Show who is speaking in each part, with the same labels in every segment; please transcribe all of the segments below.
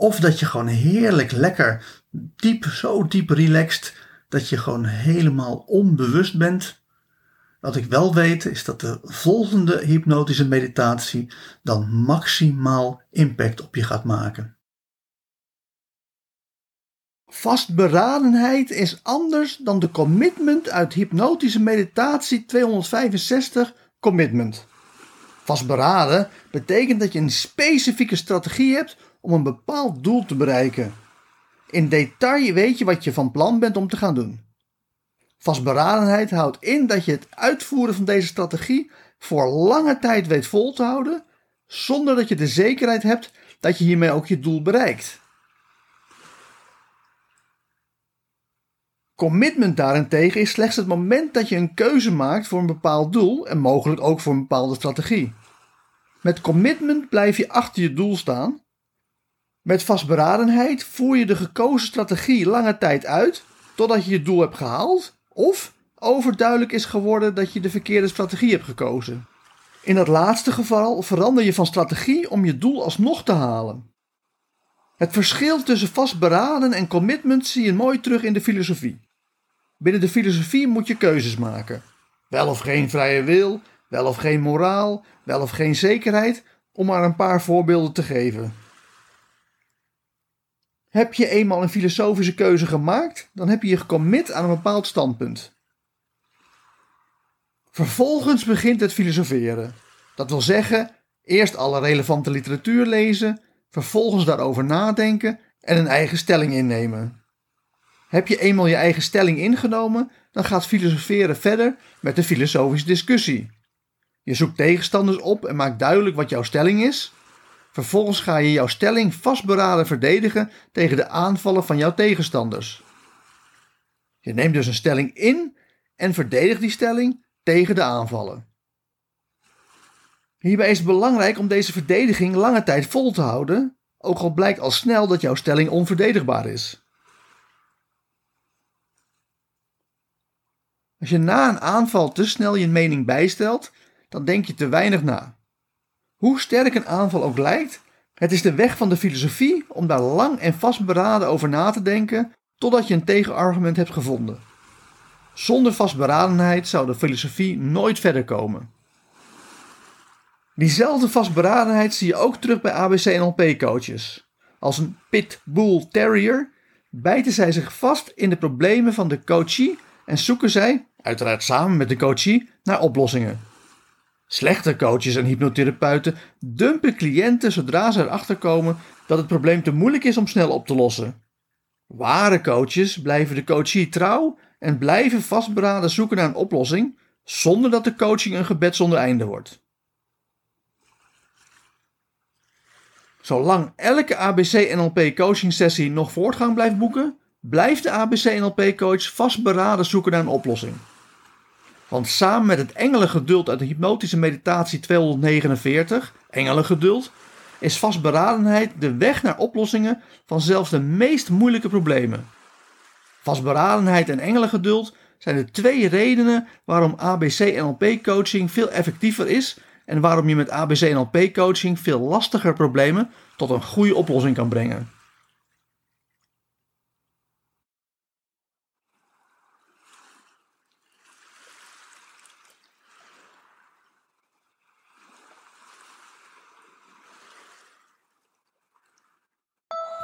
Speaker 1: of dat je gewoon heerlijk lekker diep, zo diep relaxed, dat je gewoon helemaal onbewust bent. Wat ik wel weet is dat de volgende hypnotische meditatie dan maximaal impact op je gaat maken. Vastberadenheid is anders dan de commitment uit hypnotische meditatie 265 commitment. Vastberaden betekent dat je een specifieke strategie hebt om een bepaald doel te bereiken. In detail weet je wat je van plan bent om te gaan doen. Vastberadenheid houdt in dat je het uitvoeren van deze strategie voor lange tijd weet vol te houden, zonder dat je de zekerheid hebt dat je hiermee ook je doel bereikt. Commitment daarentegen is slechts het moment dat je een keuze maakt voor een bepaald doel en mogelijk ook voor een bepaalde strategie. Met commitment blijf je achter je doel staan. Met vastberadenheid voer je de gekozen strategie lange tijd uit totdat je je doel hebt gehaald of overduidelijk is geworden dat je de verkeerde strategie hebt gekozen. In dat laatste geval verander je van strategie om je doel alsnog te halen. Het verschil tussen vastberaden en commitment zie je mooi terug in de filosofie. Binnen de filosofie moet je keuzes maken. Wel of geen vrije wil, wel of geen moraal, wel of geen zekerheid, om maar een paar voorbeelden te geven. Heb je eenmaal een filosofische keuze gemaakt, dan heb je je gecommit aan een bepaald standpunt. Vervolgens begint het filosoferen. Dat wil zeggen, Eerst alle relevante literatuur lezen, vervolgens daarover nadenken en een eigen stelling innemen. Heb je eenmaal je eigen stelling ingenomen, dan gaat filosoferen verder met de filosofische discussie. Je zoekt tegenstanders op en maakt duidelijk wat jouw stelling is. Vervolgens ga je jouw stelling vastberaden verdedigen tegen de aanvallen van jouw tegenstanders. Je neemt dus een stelling in en verdedigt die stelling tegen de aanvallen. Hierbij is het belangrijk om deze verdediging lange tijd vol te houden, ook al blijkt al snel dat jouw stelling onverdedigbaar is. Als je na een aanval te snel je mening bijstelt, dan denk je te weinig na. Hoe sterk een aanval ook lijkt, het is de weg van de filosofie om daar lang en vastberaden over na te denken totdat je een tegenargument hebt gevonden. Zonder vastberadenheid zou de filosofie nooit verder komen. Diezelfde vastberadenheid zie je ook terug bij ABC-NLP-coaches. Als een pit bull terrier bijten zij zich vast in de problemen van de coachie en zoeken zij, uiteraard samen met de coachie, naar oplossingen. Slechte coaches en hypnotherapeuten dumpen cliënten zodra ze erachter komen dat het probleem te moeilijk is om snel op te lossen. Ware coaches blijven de coachie trouw en blijven vastberaden zoeken naar een oplossing zonder dat de coaching een gebed zonder einde wordt. Zolang elke ABC-NLP coaching sessie nog voortgang blijft boeken, blijft de ABC-NLP coach vastberaden zoeken naar een oplossing. Want samen met het engelengeduld uit de hypnotische meditatie 249, engelengeduld, is vastberadenheid de weg naar oplossingen van zelfs de meest moeilijke problemen. Vastberadenheid en engelengeduld zijn de twee redenen waarom ABC-NLP coaching veel effectiever is en waarom je met ABC-NLP coaching veel lastiger problemen tot een goede oplossing kan brengen.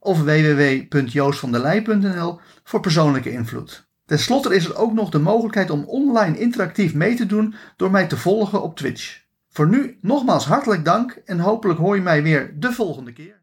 Speaker 1: of www.joostvandelij.nl voor persoonlijke invloed. Ten slotte is er ook nog de mogelijkheid om online interactief mee te doen door mij te volgen op Twitch. Voor nu nogmaals hartelijk dank en hopelijk hoor je mij weer de volgende keer.